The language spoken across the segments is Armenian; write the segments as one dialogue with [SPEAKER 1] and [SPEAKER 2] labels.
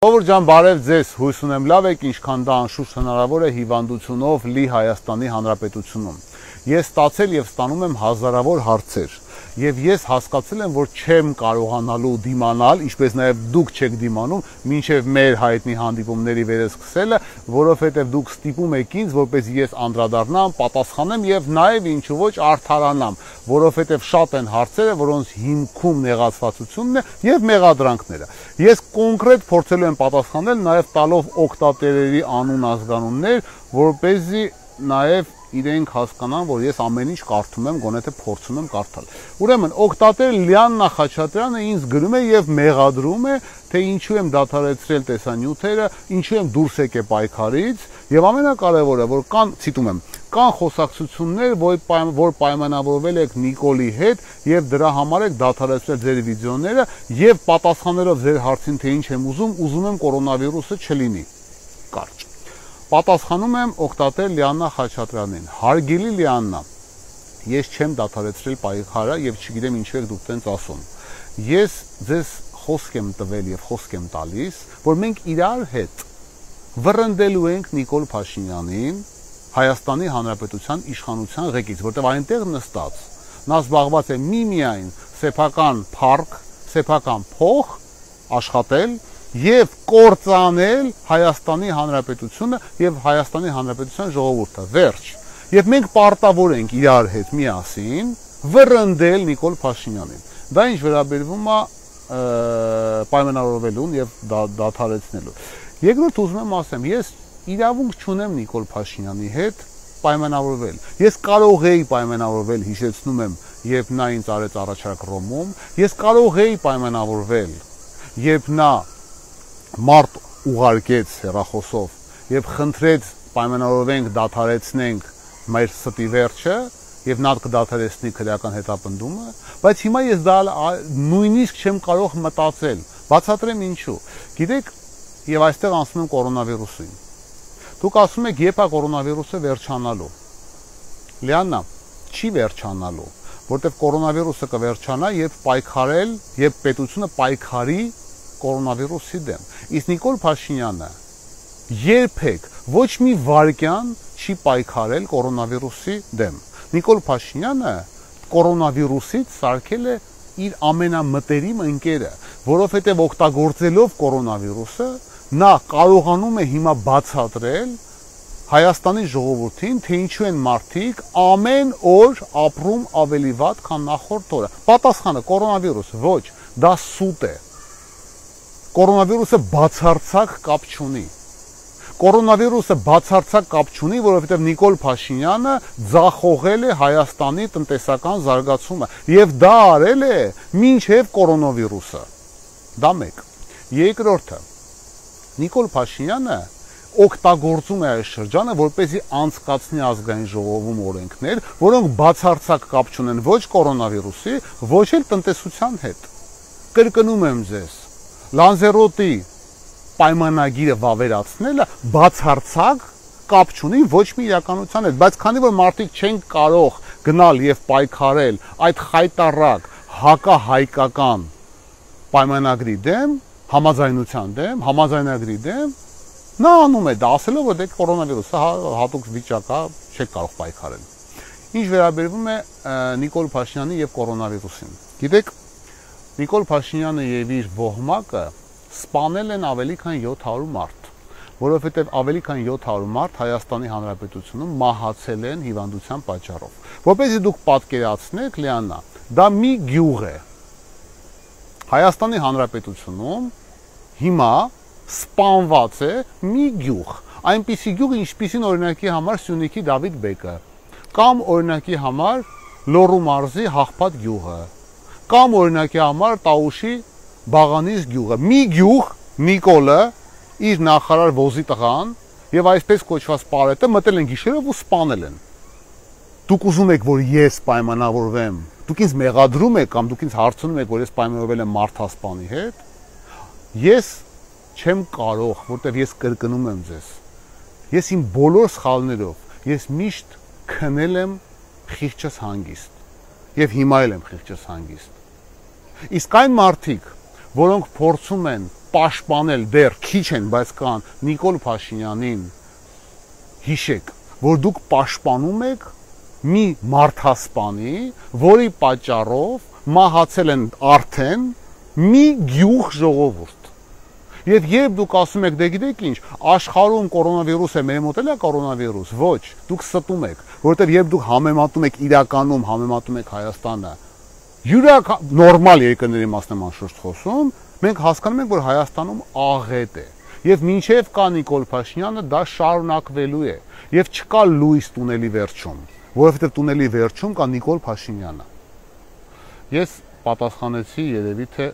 [SPEAKER 1] Ովր ջան, բարև ձեզ։ Հույս ունեմ լավ եք, ինչքան դա անշուշտ հնարավոր է հիվանդությունով լի Հայաստանի Հանրապետությունում։ Ես ստացել եւ ստանում եմ հազարավոր հարցեր եւ ես հասկացել եմ, որ չեմ կարողանալու դիմանալ, ինչպես նաեւ դուք չեք դիմանում, մինչեւ մեր հայտնի հանդիպումների վերսկսելը, որովհետեւ դուք ստիպում եք ինձ, որպես ես անդրադառնամ, պատասխանեմ եւ նաեւ ինչու ոչ արդարանամ, որովհետեւ շատ են հարցերը, որոնց հիմքում նեղացվածությունն է եւ մեղադրանքները։ Ես կոնկրետ փորձելու եմ պատասխանել նաեւ տալով օկտատերերի անուն ազգանուններ, որ เป զի նաեւ իրենք հասկանան, որ ես ամեն ինչ կարդում եմ, գոնե թե փորձում եմ կարդալ։ Ուրեմն օկտատեր Լիաննա Խաչատրյանը ինձ գրում է եւ մեղադրում է, թե ինչու եմ դադարեցրել տեսանյութերը, ինչու եմ դուրս եկել պայքարից եւ ամենակարևորը, որ կան, ցիտում եմ, կան խոսակցություններ, որ պայմ, որ պայմանավորվել եք Նիկոլի հետ եւ դրա համար եք դադարեցրել ձեր վիդեոները եւ պատասխանելով ձեր հարցին թե ինչ եմ ուզում, ուզում եմ կորոնավիրուսը չլինի։ Կարճ Պատասխանում եմ Օկտատեր Լիաննա Խաչատրյանին։ Հարգելի Լիաննա, ես չեմ դադարեցրել պայքարը եւ չգիտեմ ինչու եք դուք տենց ասում։ Ես ձեզ խոսք եմ տվել եւ խոսք եմ տալիս, որ մենք իրար հետ վռնդելու ենք Նիկոլ Փաշինյանին Հայաստանի Հանրապետության իշխանության ղեկից, որտեղ այնտեղ նստած նա զբաղված է միմիայն սեփական парք, սեփական փող աշխատել եւ կործանել Հայաստանի Հանրապետությունը եւ Հայաստանի Հանրապետության ժողովուրդը։ Վերջ։ Եվ մենք պարտավոր ենք իրար հետ միասին վռնդել Նիկոլ Փաշինյանին։ Դա ինչ վերաբերվում է պայմանավորվելուն եւ դադարեցնելու։ Երկրորդ ուզում եմ ասեմ, ես իրավունք չունեմ Նիկոլ Փաշինյանի հետ պայմանավորվել։ Ես կարող էի պայմանավորվել, հիշեցնում եմ, երբ նա ինձ արեց առաջարկ Ռոմում, ես կարող էի պայմանավորվել, երբ նա մարդ ուղարկեց հերախոսով եւ խնդրեց պայմանավորվենք դադարեցնենք մեր ստի վերջը եւ նա կդադարեցնի քրեական հետապնդումը, բայց հիմա ես դա նույնիսկ չեմ կարող մտածել։ Բացատրեմ ինչու։ Գիտեք, եւ այստեղ անցնում եմ կորոնավիրուսին։ Դուք ասում եք, երբ է կորոնավիրուսը վերջանալու։ Լիաննա, չի վերջանալու, որտեվ կորոնավիրուսը կվերջանա, երբ պայքարել, երբ պետությունը պայքարի կորոնավիրուսի դեմ։ Իսկ Նիկոլ Փաշինյանը երբեք ոչ մի վարքյան չի պայքարել կորոնավիրուսի դեմ։ Նիկոլ Փաշինյանը կորոնավիրուսից սարքել է իր ամենամտերիմ ընկերը, որովհետև օգտագործելով կորոնավիրուսը նա կարողանում է հիմա բացատրել Հայաստանի ժողովրդին, թե ինչու են մարդիկ ամեն օր ապրում ավելի վատ, քան նախորդ օրը։ Պատասխանը կորոնավիրուս, ոչ, դա սուտ է կորոնավիրուսը բացարձակ կապ չունի։ Կորոնավիրուսը բացարձակ կապ չունի, որովհետև Նիկոլ Փաշինյանը ձախողել է Հայաստանի տնտեսական զարգացումը եւ դա արել է մինչեւ կորոնավիրուսը։ Դա մեկ։ Երկրորդը. Նիկոլ Փաշինյանը օգտագործում է այս շրջանը, որպեսզի անցկացնի ազգային ժողովում օրենքներ, որոնք բացարձակ կապ չունեն ոչ կորոնավիրուսի, ոչ էլ տնտեսության հետ։ Կրկնում եմ ձեզ, Լանզերոտի պայմանագիրը վավերացնելը բացարձակ կապ չունի ոչ մի իրականության հետ, բայց քանի որ մարդիկ չեն կարող գնալ եւ պայքարել այդ խայտարակ հակահայկական պայմանագրի դեմ, համաձայնության դեմ, համաձայնագրի դեմ, նա անում է դա ասելով որ դե կորոնավիրուսը հա, հատուկ վիճակ է, չեք կարող պայքարել։ Ինչ վերաբերվում է Նիկոլ Փաշինյանի եւ կորոնավիրուսին։ Գիտեք, Նիկոլ Փաշինյանը եւ իր ոհմակը սպանել են ավելի քան 700 մարդ, որովհետեւ ավելի քան 700 մարդ Հայաստանի Հանրապետությունում մահացել են հիվանդության պատճառով։ Որպեսզի դուք պատկերացնեք, Լիանա, դա մի գյուղ է։ Հայաստանի Հանրապետությունում հիմա սպանված է մի գյուղ, այնպիսի գյուղ, ինչպիսին օրինակի համար Սյունիքի Դավիթ Բեկը, կամ օրինակի համար Լոռու մարզի Հաղպատ գյուղը, կամ օրինակի համար Տաուշի Բաղանիս գյուղը։ Մի գյուղ Նիկոլը իր նախարար ոզի տղան եւ այսպես կոչված պարետը մտել են գիշերով ու սպանել են։ Դուք ուզում եք, որ ես պայմանավորվեմ։ Դուք ինձ մեղադրում եք կամ դուք ինձ հարցնում եք, որ ես պայմանավորվել եմ մարդասպանի հետ։ Ես չեմ կարող, որտեվ ես կրկնում եմ ձեզ։ Ես իմ բոլոր սխալներով ես միշտ քնել եմ խիղճս հանգիստ եւ հիմա էլ եմ խիղճս հանգիստ Իսկ այն մարդիկ, որոնք փորձում են պաշտպանել դեռ քիչ են, բայց կան Նիկոլ Փաշինյանին հիշեք, որ դուք պաշտպանում եք մի մարդասպանի, որի պատճառով մահացել են արդեն մի գյուղ ժողովուրդ Եվ երբ դուք ասում եք, դե գիտեք ինչ, աշխարհում կորոնավիրուս է, մեր մոտ էլ է կորոնավիրուս, ոչ, դուք ստում եք, որովհետև երբ դուք համեմատում եք իրականում, համեմատում եք Հայաստանը յուրակ նորմալ երկրների մասն եմ անշուշտ խոսում, մենք հասկանում ենք, որ Հայաստանում աղետ է։ Եվ մինչև կա Նիկոլ Փաշինյանը, դա շարունակվելու է։ Եվ չկա լույս տունելի վերջում, որովհետև տունելի վերջում կա Նիկոլ Փաշինյանը։ Ես պատասխանեցի երևի թե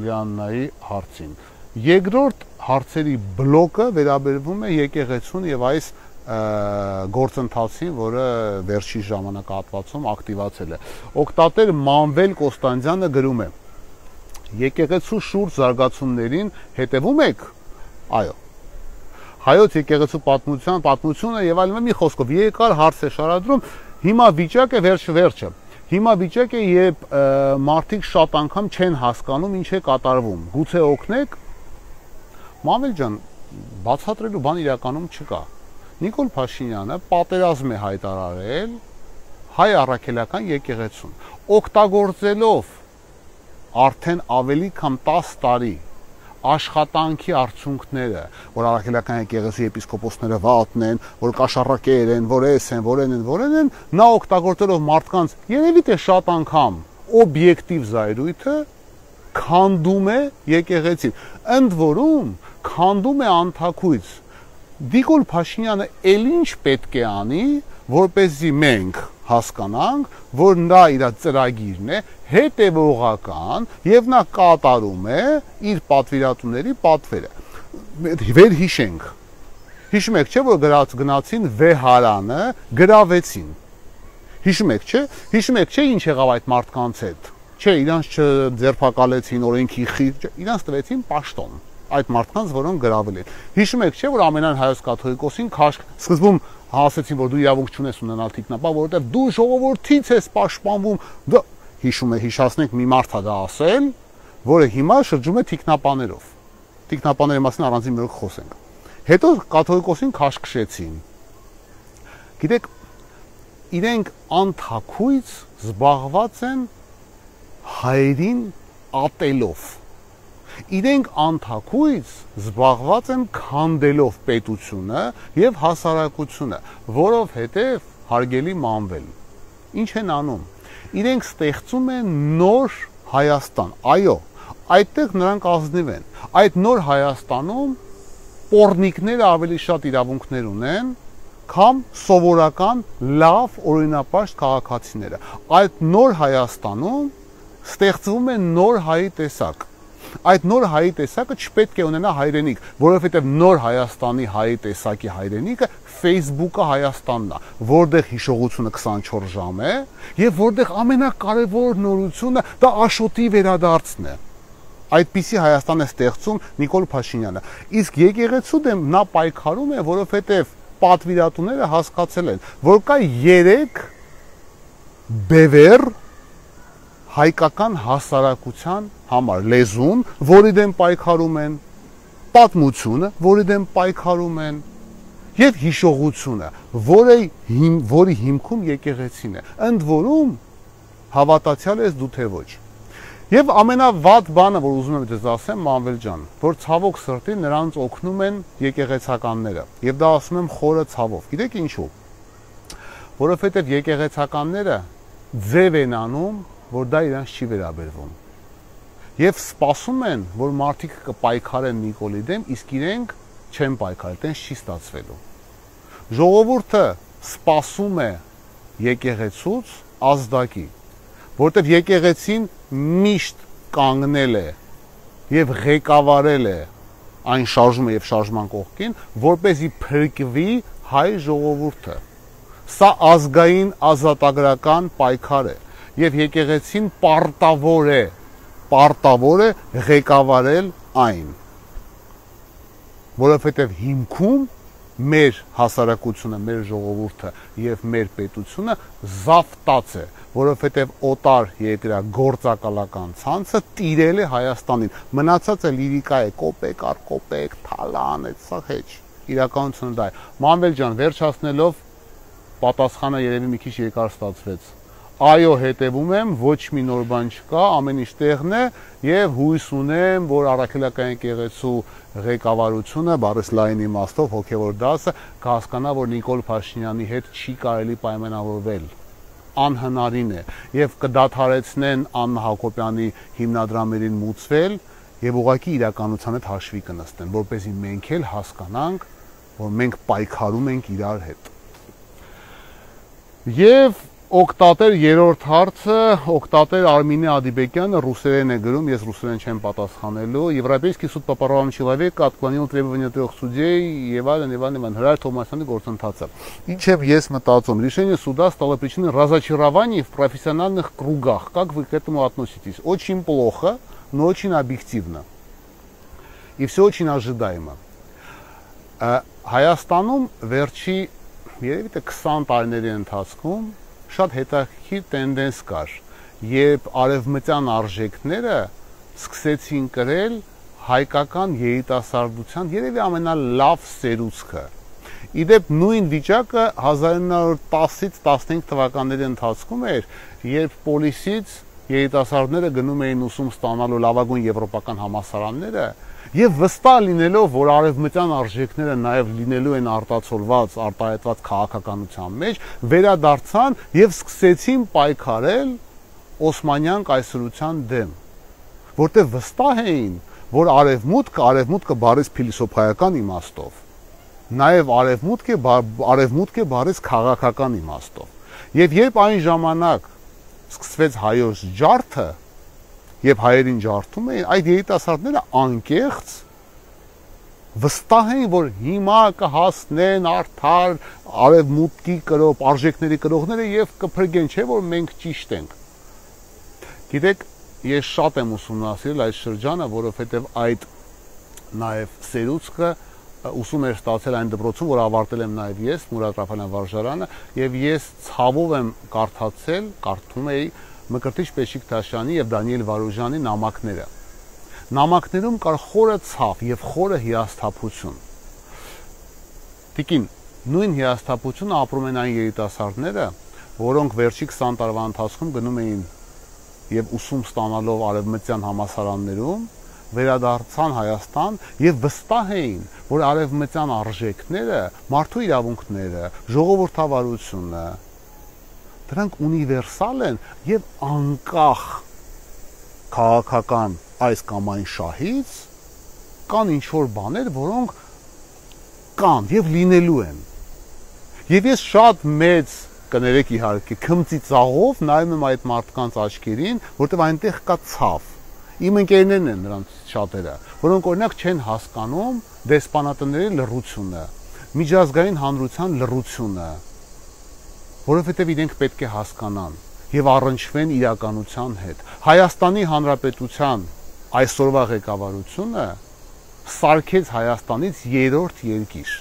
[SPEAKER 1] Լիաննայի հարցին։ Երկրորդ հարցերի բլոկը վերաբերվում է եկեղեցուն եւ այս գործընթացին, որը վերջի ժամանակահատվածում ակտիվացել է։ Օկտատեր Մանվել Կոստանդյանը գրում է. Եկեղեցու շուրջ զարգացումներին հետևում եք։ Այո։ Հայոց եկեղեցու պատմության պատմությունը եւ այլն մի խոսքով երկար հարց է շարադրում։ Հիմա վիճակը վերջ-վերջը։ Հիմա վիճակ է, երբ մարդիկ շատ անգամ չեն հասկանում ինչ է կատարվում։ Գուցե օգնեք։ Մամել ջան, բացատրելու բան իրականում չկա։ Նիկոլ Փաշինյանը պատերազմ է հայտարարել հայ առաքելական եկեղեցուն, օգտագործելով արդեն ավելի քան 10 տարի աշխատանքի արդյունքները, որ առաքելական եկեղեցի եպիսկոպոսները վատն են, որ կաշառակեր են, որ էս են, որ են են, որ են, նա օգտագործելով մարդկանց երևի թե շատ անգամ օբյեկտիվ զայրույթը քանդում է եկեղեցին։ Ընդ որում քանդում է անթակույց։ Նիկոլ Փաշինյանը ել ինչ պետք է անի, որ เป զի մենք հասկանանք, որ նա իր ծրագիրն է հետևողական եւ նա կատարում է իր պատվիրատուների պատվերը։ Վեր հիշենք։ Հիշում եք, չէ՞ որ գրած գնացին վեհարանը, գրավեցին։ Հիշում եք, չէ՞։ Հիշում եք, չէ՞ ինչ եղավ այդ մարդկանց հետ։ Չէ, իրանց չձերբակալեցին օրենքի խիղճ, իրանց տվեցին պաշտոն այդ մարդկանց, որոնք գրավել են։ Հիշում եք, չէ, որ ամենայն հայոց կաթողիկոսին քաշ սկզբում հասեցին, որ դու իրավունք չունես ունենալ թիկնապա, որովհետև դու ժողովրդից ես պաշտպանվում։ Դա հիշում է, հիշացնենք մի մարդ է դա ասել, որը հիմա շրջում է թիկնապաներով։ Թիկնապաների մասին առանձին մի օր խոսենք։ Հետո կաթողիկոսին քաշքշեցին։ Գիտեք, իրենք անթակույց զբաղված են հայերին ատելով իրենք անթակույց զբաղված են քանդելով պետությունը եւ հասարակությունը, որովհետեւ հարգելի մանվել։ Ինչ են անում։ Իրենք ստեղծում են նոր Հայաստան։ Այո, այդտեղ նրանք ազնիվ են։ Այդ նոր Հայաստանում պորնիկները ավելի շատ իրավունքներ ունեն, քան սովորական լավ օրինապաշտ քաղաքացիները։ Այդ նոր Հայաստանում ստեղծվում է նոր հայի տեսակ այդ նոր հայի տեսակը չպետք է ունենա հայրենիք, որովհետև նոր Հայաստանի հայի տեսակի հայրենիքը Facebook-ը Հայաստանն է, որտեղ հիշողությունը 24 ժամ է եւ որտեղ ամենակարևոր նորությունը դա Աշոտի վերադարձն է այդպիսի Հայաստան է ստեղծում Նիկոլ Փաշինյանը։ Իսկ եկեղեցու դեմ նա պայքարում է, որովհետև պատվիրատուները հասկացել են, որ կա 3 բևեր հայկական հասարակության համար լեզուն, որի դեմ պայքարում են, պատմությունը, որի դեմ պայքարում են, եւ հիշողությունը, որի հիմ, որի հիմքում եկեղեցին է։ Ընդ որում հավատացյալ ես դու թե ոչ։ Եվ ամենավատ բանը, որ ուզում եմ դες ասեմ, Մանվել ջան, որ ցավոք սրտի նրանց օգնում են եկեղեցականները։ Եվ դա ասում եմ խորը ցավով։ Գիտեք ինչու։ Որովհետև եկեղեցականները ձև են անում որ դա իրանց չի վերաբերվում։ Եվ սպասում են, որ մարդիկ կպայքարեն Նիկոլի դեմ, իսկ իրենք չեն պայքարել, տենց չի ստացվելու։ Ժողովուրդը սպասում է եկեղեցուց ազդակի, որտեղ եկեղեցին միշտ կանգնել է եւ ղեկավարել է այն շարժումը եւ շարժման կողքին, որ เป զի փրկվի հայ ժողովուրդը։ Սա ազգային ազատագրական պայքար է եւ եկեղեցին պարտավոր է պարտավոր է ղեկավարել այն որովհետեւ հիմքում մեր հասարակությունը, մեր ժողովուրդը եւ մեր պետությունը զավտած է, որովհետեւ օտար երկրա գործակալական ցանցը տիրել է Հայաստանին։ Մնացածը լիրիկա է, կոպեկ առ կոպեկ, թալան, այդ սա հեչ։ Իրականությունը դա է։ Մանվել ջան, վերջացնելով պատասխանը երևի մի քիչ երկար ստացվեց այո հետևում եմ, ոչ մի նոր բան չկա, ամեն ինչ տեղն է եւ հույս ունեմ, որ առաքելական եկեղեցու ղեկավարությունը բարես լայն իմաստով հոգեվոր դասը կհասկանա, որ Նիկոլ Փաշինյանի հետ չի կարելի պայմանավորվել անհնարին է եւ կդադարեցնեն Աննա Հակոբյանի հիմնադրամերին մուծվել եւ ուղակի իրականության հետ հաշվի կնստեն, որպեսզի մենք էլ հասկանանք, որ մենք պայքարում ենք իրար հետ։ Եվ Օկտատեր երրորդ հարցը, Օկտատեր Արմինե Ադիբեկյանը ռուսերեն է գրում, ես ռուսերեն չեմ պատասխանելու։ Եվրոպейский суд по правам человека отклонил требования трех судей и Ивана Ивановна Հրայր Թոմասյանի գործընթացը։ Ինչև ես մտածում, решение суда стало причиной разочарований в профессиональных кругах. Как вы к этому относитесь? Очень плохо, но очень объективно. И все очень ожидаемо։ Հայաստանում վերջի երևի թե 20 տարիների ընթացքում շատ հետաքրքիր տենդենս կար, երբ արևմտյան արժեքները սկսեցին կրել հայկական երիտասարդության երևի ամենալավ սերուցքը։ Իդեպ նույն վիճակը 1910-ից 15 թվականների ընթացքում էր, երբ պոլիսից երիտասարդները գնում էին ուսում ստանալու լավագույն եվրոպական համասարանները, Եվ վստահ լինելով, որ արևմտյան արժեքները նաև լինելու են արտացոլված, արտահայտված քաղաքականության մեջ, վերադարձան եւ սկսեցին պայքարել Օսմանյան կայսրության դեմ, որտեղ վստահ էին, որ արևմուտքը, արևմուտքը բարես փիլիսոփայական իմաստով, նաև արևմուտքը արևմուտքը բարես քաղաքական իմաստով։ Եվ երբ այն ժամանակ սկսվեց հայոց ջարդը, եւ հայերին ջարդում էին, այդ երիտասարդները անկեղծ վստահ էին, որ հիմա կհասնեն արդար արևմուտքի կրող արժեքների կրողները եւ կփրկեն, չէ՞ որ մենք ճիշտ ենք։ Գիտեք, ես շատ եմ ուսումնասիրել այդ շրջանը, որովհետեւ այդ նաեւ սերուցքը ուսում էր ստացել այն դպրոցում, որ ավարտել եմ նաև ես, Մուրադ Ռաֆալյան վարժարանը, եւ ես ցավով եմ կարդացել, կարդում էի Մկրտիչ Պեշիկ Թաշյանի եւ Դանիել Վարուժանի նամակները։ Նամակներում կար խորը ցավ եւ խորը հիասթափություն։ Տիկին, նույն հիասթափությունը ապրում են այն երիտասարդները, որոնք վերջի 20 տարվա ընթացքում գնում էին եւ ուսում ստանալով արևմտյան համասարաններում վերադարձան Հայաստան եւ վստահ էին, որ արևմտյան արժեքները, մարդու իրավունքները, ժողովրդավարությունը, դրանք ունիվերսալ են եւ անկախ քաղաքական այս կամ այն շահից կան ինչ որ բաներ, որոնք կան եւ լինելու են։ Եվ ես շատ մեծ կներեք իհարկե քմծի ծաղով նայում եմ այդ մարդկանց աչքերին, որտեղ այնտեղ կա ցավ։ Իմ ընկերներն են նրանց շատերը, որոնք օրինակ չեն հասկանում դեսպանատների լռությունը, միջազգային հանրության լռությունը, որովհետև իրենք պետք է հասկանան եւ առնչվեն իրականության հետ։ Հայաստանի Հանրապետության այսօրվա ղեկավարությունը սարքեց Հայաստանից երրորդ երկիր։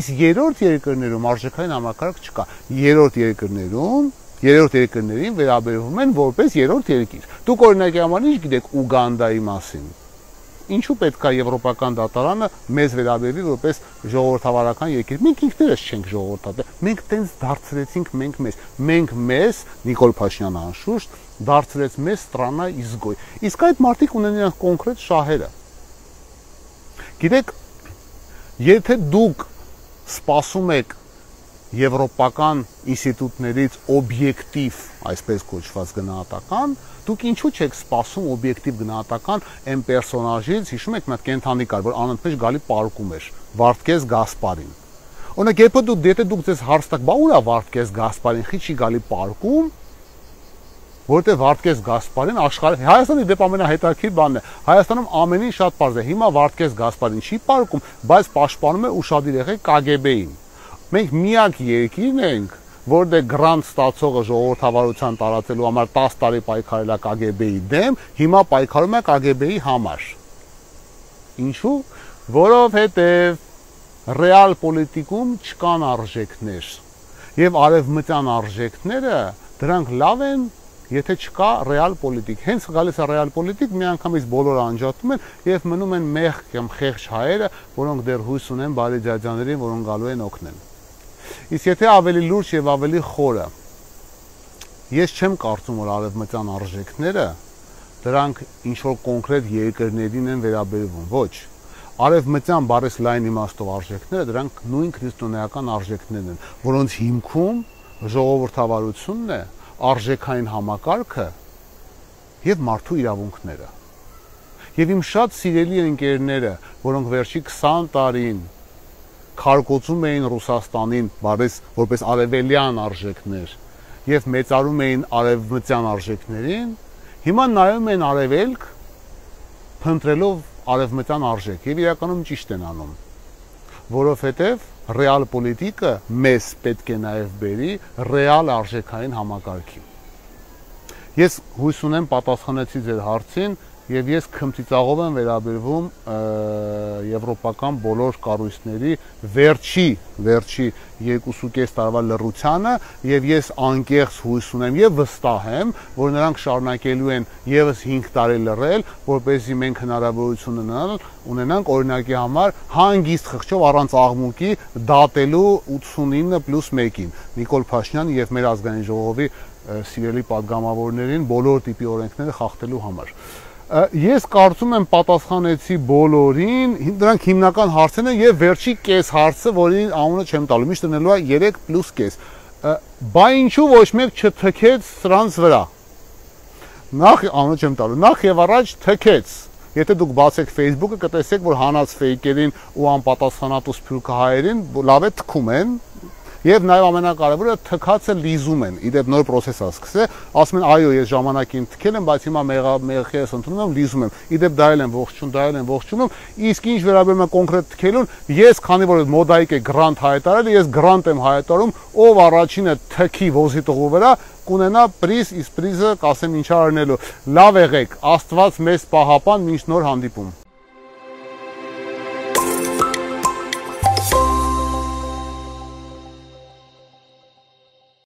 [SPEAKER 1] Իսկ երրորդ երկրներում արժեքային համակարգ չկա։ Երրորդ երկրներում երրորդ երկրներին վերաբերվում են որպես երրորդ երկիր։ Դուք օրինակի համար ինչ գիտեք Ուգանդայի մասին։ Ինչու պետք է եվրոպական դատարանը մեզ վերաբերի որպես ժողովրդավարական երկիր։ Մենք ինքներս չենք ժողովրդատեր։ Մենք տենց դարձրեցինք մենք մեզ։ Մենք մեզ Նիկոլ Փաշինյանը անշուշտ դարձրեց մեզ страна изгой։ Իսկ այդ մարդիկ ունեն իրենք կոնկրետ շահերը։ Գիտեք, եթե դուք սпасում եք եվրոպական ինստիտուտներից օբյեկտիվ, այսպես կոչված գնահատական, դուք ինչու չեք սպասում օբյեկտիվ գնահատական այն պերսոնաժից, հիշում եք, մի հատ կենթանի կար, որ անընդմեջ գալի պարկում էր, Վարդգես Գասպարին։ Օրինակ, երբ դուք դե դուք ձեզ հարց տակ, բա ուր է Վարդգես Գասպարին, խի չի գալի պարկում, որտեղ Վարդգես Գասպարին աշխարհի Հայաստանի դեպ ամենահետաքրքիր բանն է։ Հայաստանում ամենին շատ པարզ է։ Հիմա Վարդգես Գասպարին չի պարկում, բայց պաշտպանում է ուշադիր եղեք KGB-ին։ Մենք միակ երկիրն ենք, որտեղ գրանտ ստացողը ժողովրդավարության տարածելու համար 10 տարի պայքարել է KGB-ի դեմ, հիմա պայքարում է KGB-ի համար։ Ինչու? Որովհետև ռեալ պոլիտիկում չկան արժեքներ։ Եվ արևմտյան արժեքները դրանք լավ են, եթե չկա ռեալ պոլիտիկ։ Հենց գալիս է ռեալ պոլիտիկ, միանգամից բոլորը անջատում են եւ մնում են մեղ կամ խեղճ հայերը, որոնք դեռ հույս ունեն բարի ջաջաներին, որոնք գալու են օգնեն։ Իսկ եթե ավելի լուրջ եւ ավելի խորը ես չեմ կարծում որ արևմտյան արժեքները դրանք ինչ որ կոնկրետ երկրներին են վերաբերվում ոչ արևմտյան բարես լայն իմաստով արժեքները դրանք նույն քրիստոնեական արժեքներն են որոնց հիմքում ժողովրդավարությունն է արժեքային համակարգը եւ մարդու իրավունքները։ Եվ իմ շատ սիրելի ընկերները, որոնք վերջի 20 տարին քարկոծում էին Ռուսաստանին, բարես որպես արևելյան արժեքներ եւ մեծարում էին արևմտյան արժեքներին, հիմա նայում են արևելք փնտրելով արևմտյան արժեք եւ իրականում ճիշտ են անում որովհետեւ ռեալ պոլիտիկը մեզ պետք է նաև բերի ռեալ արժեքային համակարգի։ Ես հույս ունեմ պատասխանեցի ձեր հարցին, եւ ես քմծիծաղով եմ վերաբերվում եվրոպական բոլոր կառույցների վերջի վերջի 2.5 տարվա լրությանը եւ ես անկեղծ հույս ունեմ եւ վստահ եմ որ նրանք շարունակելու են եւս 5 տարի լրել որպեսզի մենք հնարավորություն ունենալ ունենանք օրինակի համար հանգիստ խղճով առանց աղմուկի դատելու 89+1-ին Նիկոլ Փաշնյան եւ մեր ազգային ժողովի սիրելի падգամավորներին բոլոր տիպի օրենքները խախտելու համար ես կարծում եմ պատասխանեցի բոլորին, դրանք հիմնական հարցերն են եւ վերջի կես հարցը, որի անունը չեմ տալու, միշտ դնելու է 3 կես։ Բա ինչու ոչ մեկ չթքեց սրանց վրա։ Նախ անունը չեմ տալու, նախ եւ առաջ թքեց։ Եթե դուք բացեք Facebook-ը, կտեսեք, որ հանած ֆեյքերին ու անպատասխանատու սփյուռքահայերին լավ է թքում են, Եվ նաև ամենակարևորը թքածը լիզում են։ Իդեպ նոր process-ը սկսե, ասում են այո, ես ժամանակին թքել եմ, բայց հիմա մեղա մեղքերս ընդունում եմ, լիզում եմ։ Իդեպ դա էլ են ողջուն, դա էլ են ողջունում։ Իսկ ինչ վերաբերում է կոնկրետ թքելուն, ես քանի որ մոդայիկ է գրանտ հայտարարել, ես գրանտ եմ հայտարարում, ով առաջինը թքի ոզի տղու վրա կունենա պրիզ, իսկ պրիզը կասեմ ինչա արնելու։ Լավ եղեք, Աստված մեզ պահապան, մինչ նոր հանդիպում։